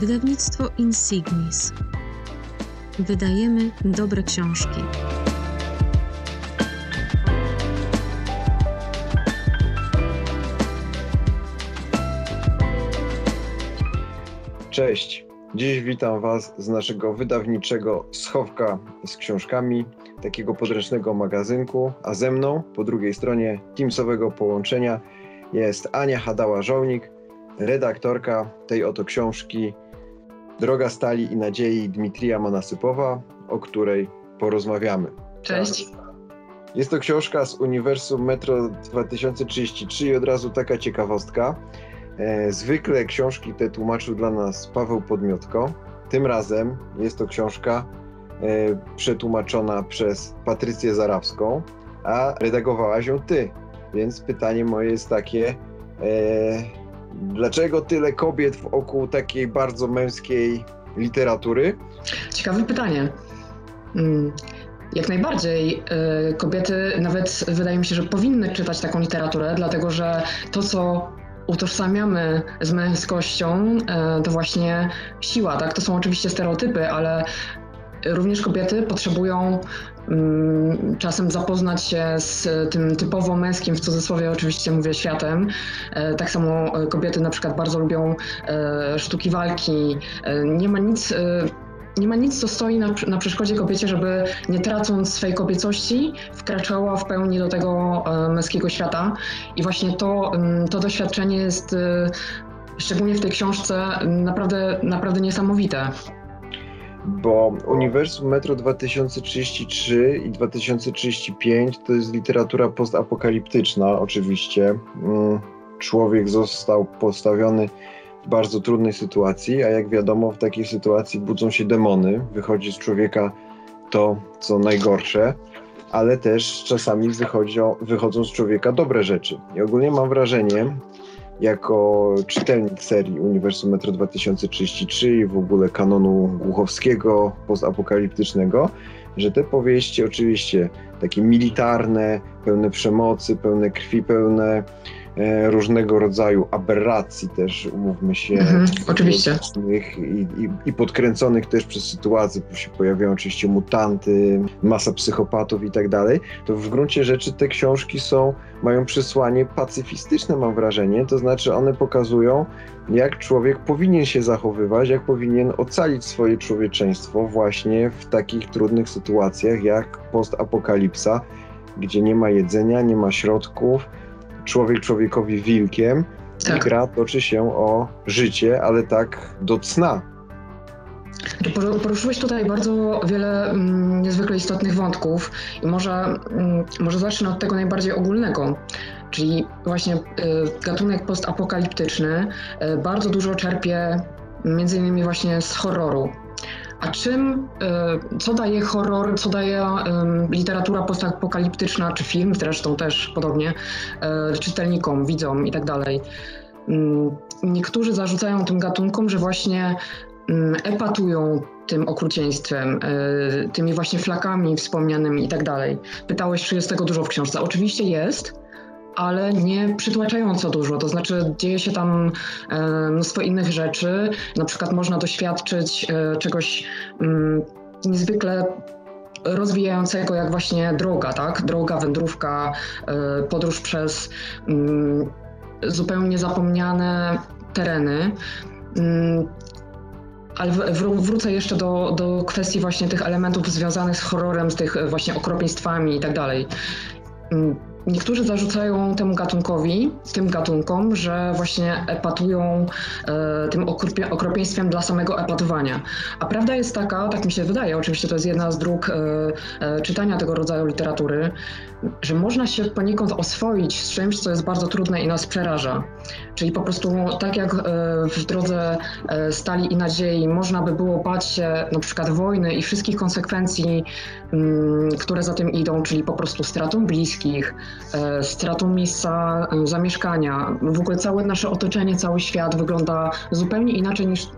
Wydawnictwo Insignis. Wydajemy dobre książki. Cześć. Dziś witam Was z naszego wydawniczego schowka z książkami, takiego podręcznego magazynku, a ze mną po drugiej stronie Teamsowego połączenia jest Ania Hadała-Żołnik, redaktorka tej oto książki Droga Stali i Nadziei Dmitrija Manasypowa, o której porozmawiamy. Cześć. Jest to książka z Uniwersum Metro 2033 i od razu taka ciekawostka. E, zwykle książki te tłumaczył dla nas Paweł Podmiotko. Tym razem jest to książka e, przetłumaczona przez Patrycję Zarawską, a redagowałaś ją ty. Więc pytanie moje jest takie, e, dlaczego tyle kobiet wokół takiej bardzo męskiej literatury? Ciekawe pytanie. Mm, Jak najbardziej y, kobiety nawet wydaje mi się, że powinny czytać taką literaturę, dlatego że to, co utożsamiamy z męskością, y, to właśnie siła, tak? To są oczywiście stereotypy, ale również kobiety potrzebują mm, czasem zapoznać się z tym typowo męskim, w cudzysłowie oczywiście mówię, światem. E, Tak samo e, kobiety na przykład bardzo lubią e, sztuki walki. Nie ma nic nie ma nic, co stoi na, na przeszkodzie kobiecie, żeby nie tracąc swej kobiecości, wkraczała w pełni do tego męskiego świata. I właśnie to, mm, to doświadczenie jest, szczególnie w tej książce, naprawdę, naprawdę niesamowite. Bo Uniwersum Metro 2033 i 2035 to jest literatura postapokaliptyczna, oczywiście. Mm, Człowiek został postawiony w bardzo trudnej sytuacji, a jak wiadomo, w takiej sytuacji budzą się demony, wychodzi z człowieka to, co najgorsze, ale też czasami wychodzą, wychodzą z człowieka dobre rzeczy. I ogólnie mam wrażenie, jako czytelnik serii Uniwersum Metro 2033 i w ogóle kanonu Głuchowskiego, postapokaliptycznego, że te powieści oczywiście takie militarne, pełne przemocy, pełne krwi, pełne różnego rodzaju aberracji też, umówmy się. Mhm, oczywiście. I, i, I podkręconych też przez sytuację, bo się pojawiają oczywiście mutanty, masa psychopatów i tak dalej, to w gruncie rzeczy te książki są, mają przesłanie pacyfistyczne, mam wrażenie, to znaczy one pokazują, jak człowiek powinien się zachowywać, jak powinien ocalić swoje człowieczeństwo właśnie w takich trudnych sytuacjach jak postapokalipsa, gdzie nie ma jedzenia, nie ma środków, człowiek człowiekowi wilkiem i Tak. gra toczy się o życie, ale tak do cna. Por- Poruszyłeś tutaj bardzo wiele mm, niezwykle istotnych wątków i może, mm, może zacznę od tego najbardziej ogólnego, czyli właśnie y, gatunek postapokaliptyczny y, bardzo dużo czerpie między innymi właśnie z horroru. A czym, y, co daje horror, co daje literatura postapokaliptyczna, czy film zresztą też podobnie, y, czytelnikom, widzom i tak dalej? Ym, Niektórzy zarzucają tym gatunkom, że właśnie mm, epatują tym okrucieństwem, y, tymi właśnie flakami wspomnianymi i tak dalej. Pytałeś, czy jest tego dużo w książce. Oczywiście jest, ale nie przytłaczająco dużo. To znaczy dzieje się tam e, mnóstwo innych rzeczy. Na przykład można doświadczyć e, czegoś mm, niezwykle rozwijającego, jak właśnie droga, tak? Droga, wędrówka, e, podróż przez mm, zupełnie zapomniane tereny. Mm, Ale wrócę jeszcze do, do kwestii właśnie tych elementów związanych z horrorem, z tych właśnie okropieństwami i tak dalej. Niektórzy zarzucają temu gatunkowi, tym gatunkom, że właśnie epatują e, tym okropie, okropieństwem dla samego epatowania. A prawda jest taka, tak mi się wydaje, oczywiście to jest jedna z dróg e, e, czytania tego rodzaju literatury, że można się poniekąd oswoić z czymś, co jest bardzo trudne i nas przeraża. Czyli po prostu tak jak e, w drodze e, stali i nadziei można by było bać się na przykład wojny i wszystkich konsekwencji, mm, które za tym idą, czyli po prostu stratą bliskich, stratą miejsca e, zamieszkania. W ogóle całe nasze otoczenie, cały świat wygląda zupełnie inaczej niż,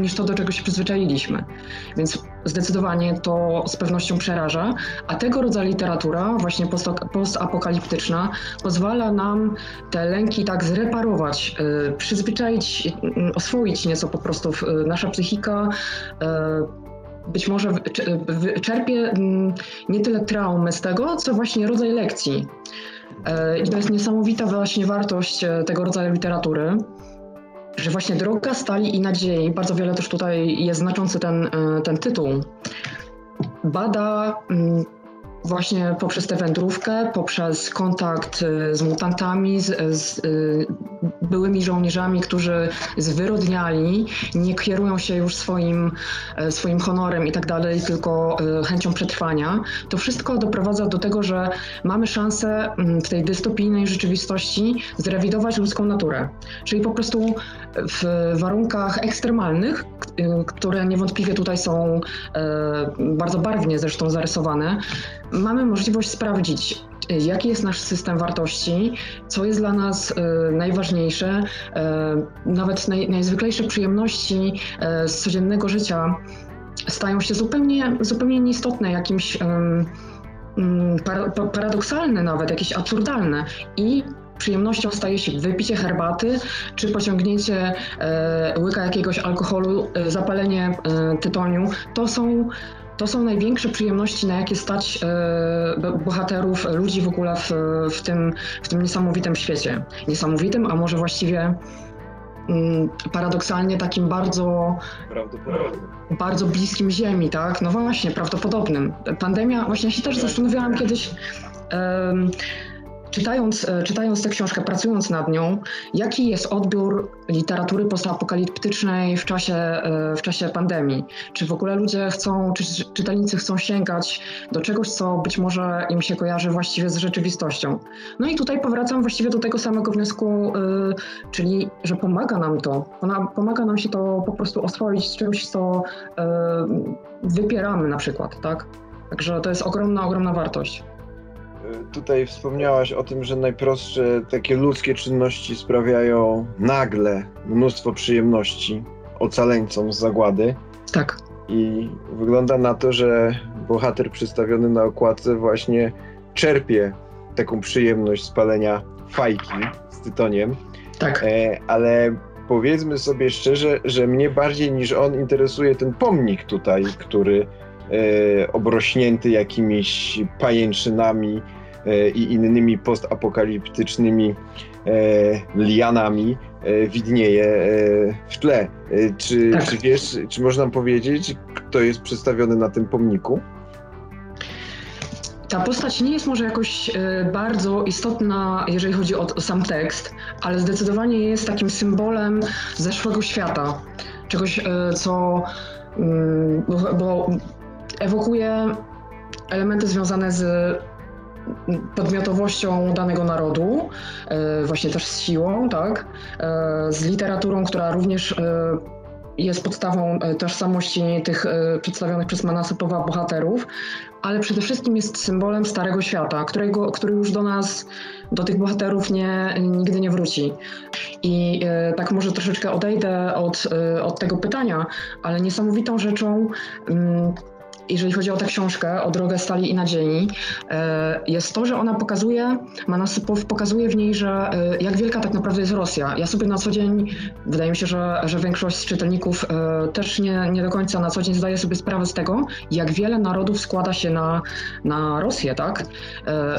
niż to, do czego się przyzwyczailiśmy. Więc zdecydowanie to z pewnością przeraża, a tego rodzaju literatura, właśnie postapokaliptyczna, pozwala nam te lęki tak zreparować, przyzwyczaić, oswoić nieco po prostu nasza psychika być może czerpie mm, nie tyle traumy z tego, co właśnie rodzaj lekcji. E, I to jest niesamowita właśnie wartość e, tego rodzaju literatury, że właśnie droga stali i nadziei, bardzo wiele też tutaj jest znaczący ten, e, ten tytuł, bada mm, właśnie poprzez tę wędrówkę, poprzez kontakt y, z mutantami, z, z y, byłymi żołnierzami, którzy zwyrodniali, nie kierują się już swoim, e, swoim honorem i tak dalej, tylko e, chęcią przetrwania, to wszystko doprowadza do tego, że mamy szansę mm, w tej dystopijnej rzeczywistości zrewidować ludzką naturę. Czyli po prostu w warunkach ekstremalnych, y, które niewątpliwie tutaj są e, bardzo barwnie zresztą zarysowane, mamy możliwość sprawdzić, jaki jest nasz system wartości, co jest dla nas e, najważniejsze, e, nawet naj, najzwyklejsze przyjemności z codziennego życia stają się zupełnie, zupełnie nieistotne, jakimś paradoksalne nawet, jakieś absurdalne i przyjemnością staje się wypicie herbaty, czy pociągnięcie łyka jakiegoś alkoholu, zapalenie tytoniu. To są to są największe przyjemności, na jakie stać e, bohaterów, ludzi w ogóle w, w, tym, w tym niesamowitym świecie. Niesamowitym, a może właściwie mm, paradoksalnie takim bardzo, bardzo bliskim Ziemi, tak? No właśnie, prawdopodobnym. Pandemia, właśnie się też zastanawiałam kiedyś. Czytając, e, czytając tę książkę, pracując nad nią, jaki jest odbiór literatury postapokaliptycznej w czasie, e, w czasie pandemii? Czy w ogóle ludzie chcą, czy czytelnicy chcą sięgać do czegoś, co być może im się kojarzy właściwie z rzeczywistością? No i tutaj powracam właściwie do tego samego wniosku, e, czyli że pomaga nam to, pomaga nam się to po prostu oswoić z czymś, co wypieramy na przykład, tak? Także to jest ogromna, ogromna wartość. Tutaj wspomniałaś o tym, że najprostsze takie ludzkie czynności sprawiają nagle mnóstwo przyjemności ocaleńcom z zagłady. Tak. I wygląda na to, że bohater przedstawiony na okładce właśnie czerpie taką przyjemność spalenia fajki z tytoniem. Tak. E, ale powiedzmy sobie szczerze, że mnie bardziej niż on interesuje ten pomnik tutaj, który obrośnięty jakimiś pajęczynami E, i innymi postapokaliptycznymi e, lianami e, widnieje w tle. Czy, tak. czy wiesz, czy można powiedzieć, kto jest przedstawiony na tym pomniku? Ta postać nie jest może jakoś bardzo istotna, jeżeli chodzi o sam tekst, ale zdecydowanie jest takim symbolem zeszłego świata. Czegoś, co mm, bo, bo ewokuje elementy związane z podmiotowością danego narodu, e, właśnie też z siłą, tak, e, z literaturą, która również e, jest podstawą tożsamości tych przedstawionych przez Manasopowa bohaterów, ale przede wszystkim jest symbolem Starego Świata, którego, który już do nas, do tych bohaterów nie, nigdy nie wróci. I tak może troszeczkę odejdę od, od tego pytania, ale niesamowitą rzeczą mm, jeżeli chodzi o tę książkę, o drogę stali i nadziei, e, jest to, że ona pokazuje, Manasypow pokazuje w niej, że e, jak wielka tak naprawdę jest Rosja. Ja sobie na co dzień, wydaje mi się, że, że większość z czytelników e, też nie, nie do końca na co dzień zdaje sobie sprawę z tego, jak wiele narodów składa się na, na Rosję, tak?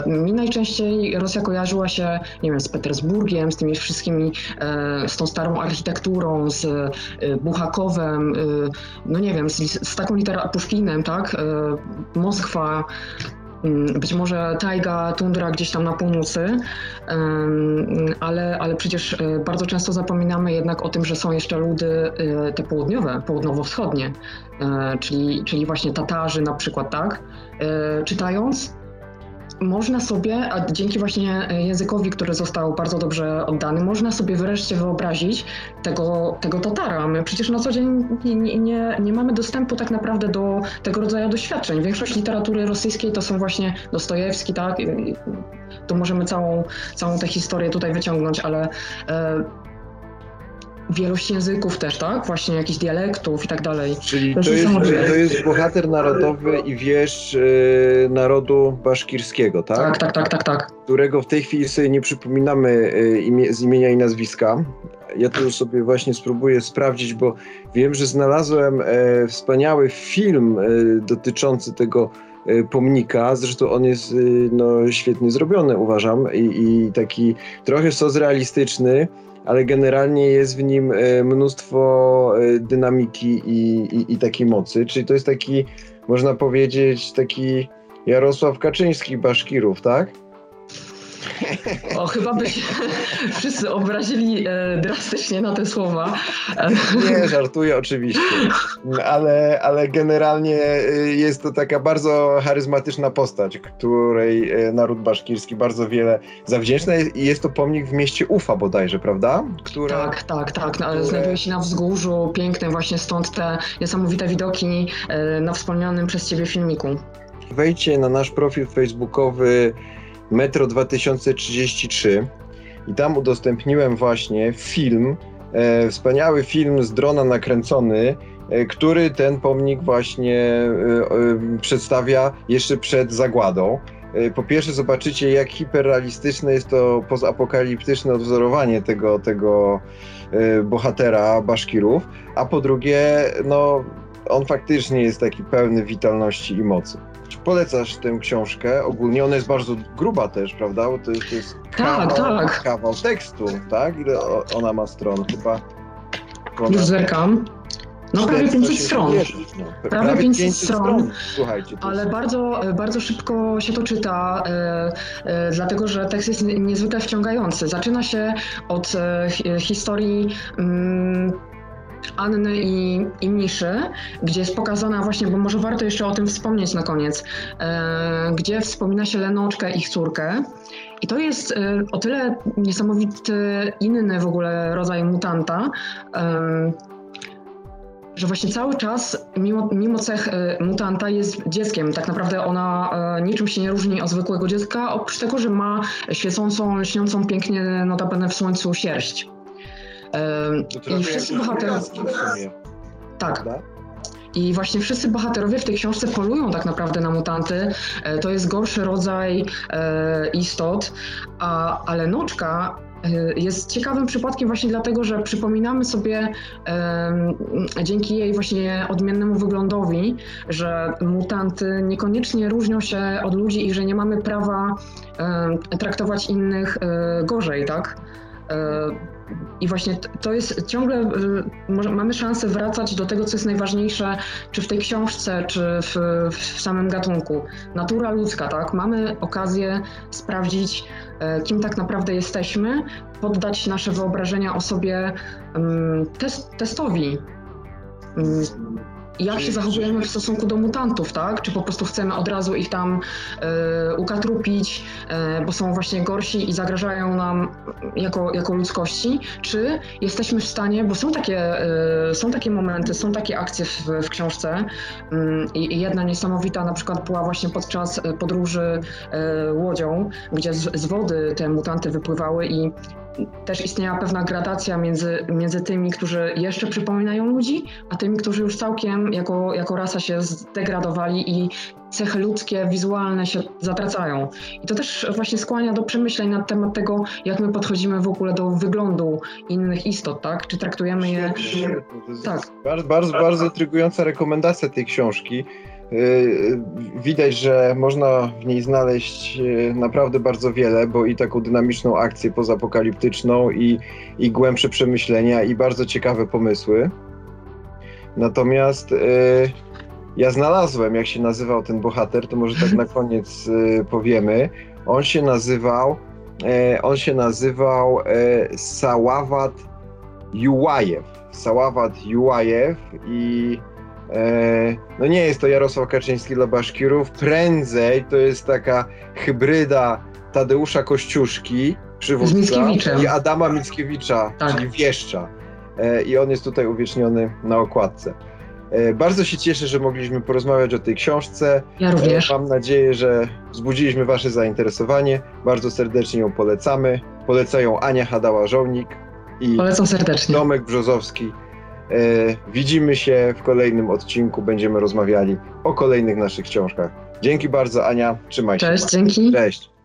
Mi najczęściej Rosja kojarzyła się, nie wiem, z Petersburgiem, z tymi wszystkimi, z tą starą architekturą, z Buchakowem, no nie wiem, z, z taką literaturą, Puszkinem, tak? Tak? E, Moskwa, mm, być może tajga, tundra gdzieś tam na północy, ale, ale przecież e, bardzo często zapominamy jednak o tym, że są jeszcze ludy e, te południowe, południowo-wschodnie, czyli, czyli właśnie Tatarzy na przykład, tak? Czytając, można sobie, a dzięki właśnie językowi, który został bardzo dobrze oddany, można sobie wreszcie wyobrazić tego, tego Tatara. My przecież na co dzień nie, nie, nie mamy dostępu tak naprawdę do tego rodzaju doświadczeń. Większość literatury rosyjskiej to są właśnie Dostojewski, tak? Tu możemy całą, całą tę historię tutaj wyciągnąć, ale e, wielość języków też, tak? Właśnie jakichś dialektów i tak dalej. Czyli to, jest, to jest bohater narodowy i wiesz y, narodu baszkirskiego, tak? Tak, tak, tak, tak, tak. Którego w tej chwili sobie nie przypominamy y, imię, z imienia i nazwiska. Ja tu sobie właśnie spróbuję sprawdzić, bo wiem, że znalazłem e, wspaniały film e, dotyczący tego e, pomnika. Zresztą on jest no, świetnie zrobiony, uważam, i, i taki trochę socrealistyczny, ale generalnie jest w nim mnóstwo dynamiki i, i, i takiej mocy. Czyli to jest taki, można powiedzieć, taki Jarosław Kaczyński Baszkirów, tak? O, chyba by się wszyscy obrazili e, drastycznie na te słowa. Nie, żartuję oczywiście, ale, ale generalnie e, jest to taka bardzo charyzmatyczna postać, której e, naród baszkirski bardzo wiele zawdzięczna i jest to pomnik w mieście Ufa bodajże, prawda? Tak, tak, tak. No, które... Znajduje się na wzgórzu, piękne właśnie stąd te niesamowite widoki e, na wspomnianym przez ciebie filmiku. Wejdźcie na nasz profil facebookowy Metro 2033 i tam udostępniłem właśnie film, e, wspaniały film z drona nakręcony, e, który ten pomnik właśnie e, e przedstawia jeszcze przed zagładą. E, po pierwsze zobaczycie, jak hiperrealistyczne jest to pozapokaliptyczne odwzorowanie tego, tego e, bohatera Baszkirów, a po drugie, no, on faktycznie jest taki pełny witalności i mocy polecasz tę książkę. Ogólnie ona jest bardzo gruba też, prawda? Bo to jest, to jest tak, kawał, tak. kawał tekstu, tak? Ile ona ma stron? Chyba. Już zerkam. No prawie 500 stron. no. Prawie, prawie 500, 500 stron, stron. Słuchajcie. Ale jest... bardzo, bardzo szybko się to czyta, e, e, dlatego że tekst jest niezwykle wciągający. Zaczyna się od e, historii mm, Anny i, i Miszy, gdzie jest pokazana właśnie, bo może warto jeszcze o tym wspomnieć na koniec, e, gdzie wspomina się Lenoczkę, ich córkę. I to jest e, o tyle niesamowity, inny w ogóle rodzaj mutanta, e, że właśnie cały czas, mimo, mimo cech e, mutanta, jest dzieckiem. Tak naprawdę ona e, niczym się nie różni od zwykłego dziecka, oprócz tego, że ma świecącą, lśniącą pięknie notabene w słońcu sierść. I wszyscy bohaterowie. Tak. I właśnie wszyscy bohaterowie w tej książce polują tak naprawdę na mutanty. E, to jest gorszy rodzaj e, istot, a, ale Noczka e, jest ciekawym przypadkiem właśnie dlatego, że przypominamy sobie dzięki jej właśnie odmiennemu wyglądowi, że mutanty niekoniecznie różnią się od ludzi i że nie mamy prawa traktować innych gorzej, tak? I właśnie to jest ciągle, y, mamy szansę wracać do tego, co jest najważniejsze, czy w tej książce, czy w, w samym gatunku. Natura ludzka, tak? Mamy okazję sprawdzić, e, kim tak naprawdę jesteśmy, poddać nasze wyobrażenia o sobie test, testowi jak się zachowujemy w stosunku do mutantów, tak? Czy po prostu chcemy od razu ich tam y, ukatrupić, y, bo są właśnie gorsi i zagrażają nam jako, jako ludzkości, czy jesteśmy w stanie, bo są takie, y, są takie momenty, są takie akcje w, w książce mm, i jedna niesamowita na przykład była właśnie podczas podróży łodzią, gdzie z, z wody te mutanty wypływały i też istniała pewna gradacja między, między tymi, którzy jeszcze przypominają ludzi, a tymi, którzy już całkiem jako, jako rasa się zdegradowali i cechy ludzkie, wizualne się zatracają. I to też właśnie skłania do przemyśleń na temat tego, jak my podchodzimy w ogóle do wyglądu innych istot, tak? Czy traktujemy je... Tak. Bardzo, bardzo, bardzo intrygująca rekomendacja tej książki. Y, widać, że można w niej znaleźć y, naprawdę bardzo wiele, bo i taką dynamiczną akcję pozapokaliptyczną, i, i głębsze przemyślenia, i bardzo ciekawe pomysły. Natomiast y, ja znalazłem, jak się nazywał ten bohater, to może tak na koniec powiemy. On się nazywał, on się nazywał Saławat Jułajew. Saławat Jułajew i no nie jest to Jarosław Kaczyński dla Baszkirów, prędzej to jest taka hybryda Tadeusza Kościuszki, przywódca, i Adama Mickiewicza, tak. czyli wieszcza. E, I on jest tutaj uwieczniony na okładce. E, bardzo się cieszę, że mogliśmy porozmawiać o tej książce. Ja również. Mam nadzieję, że wzbudziliśmy Wasze zainteresowanie. Bardzo serdecznie ją polecamy. Polecają Ania Hadała-Żołnik i Polecam serdecznie. Tomek Brzozowski. E, widzimy się w kolejnym odcinku. Będziemy rozmawiali o kolejnych naszych książkach. Dzięki bardzo, Ania. Trzymaj się. Cześć, dzięki. Cześć.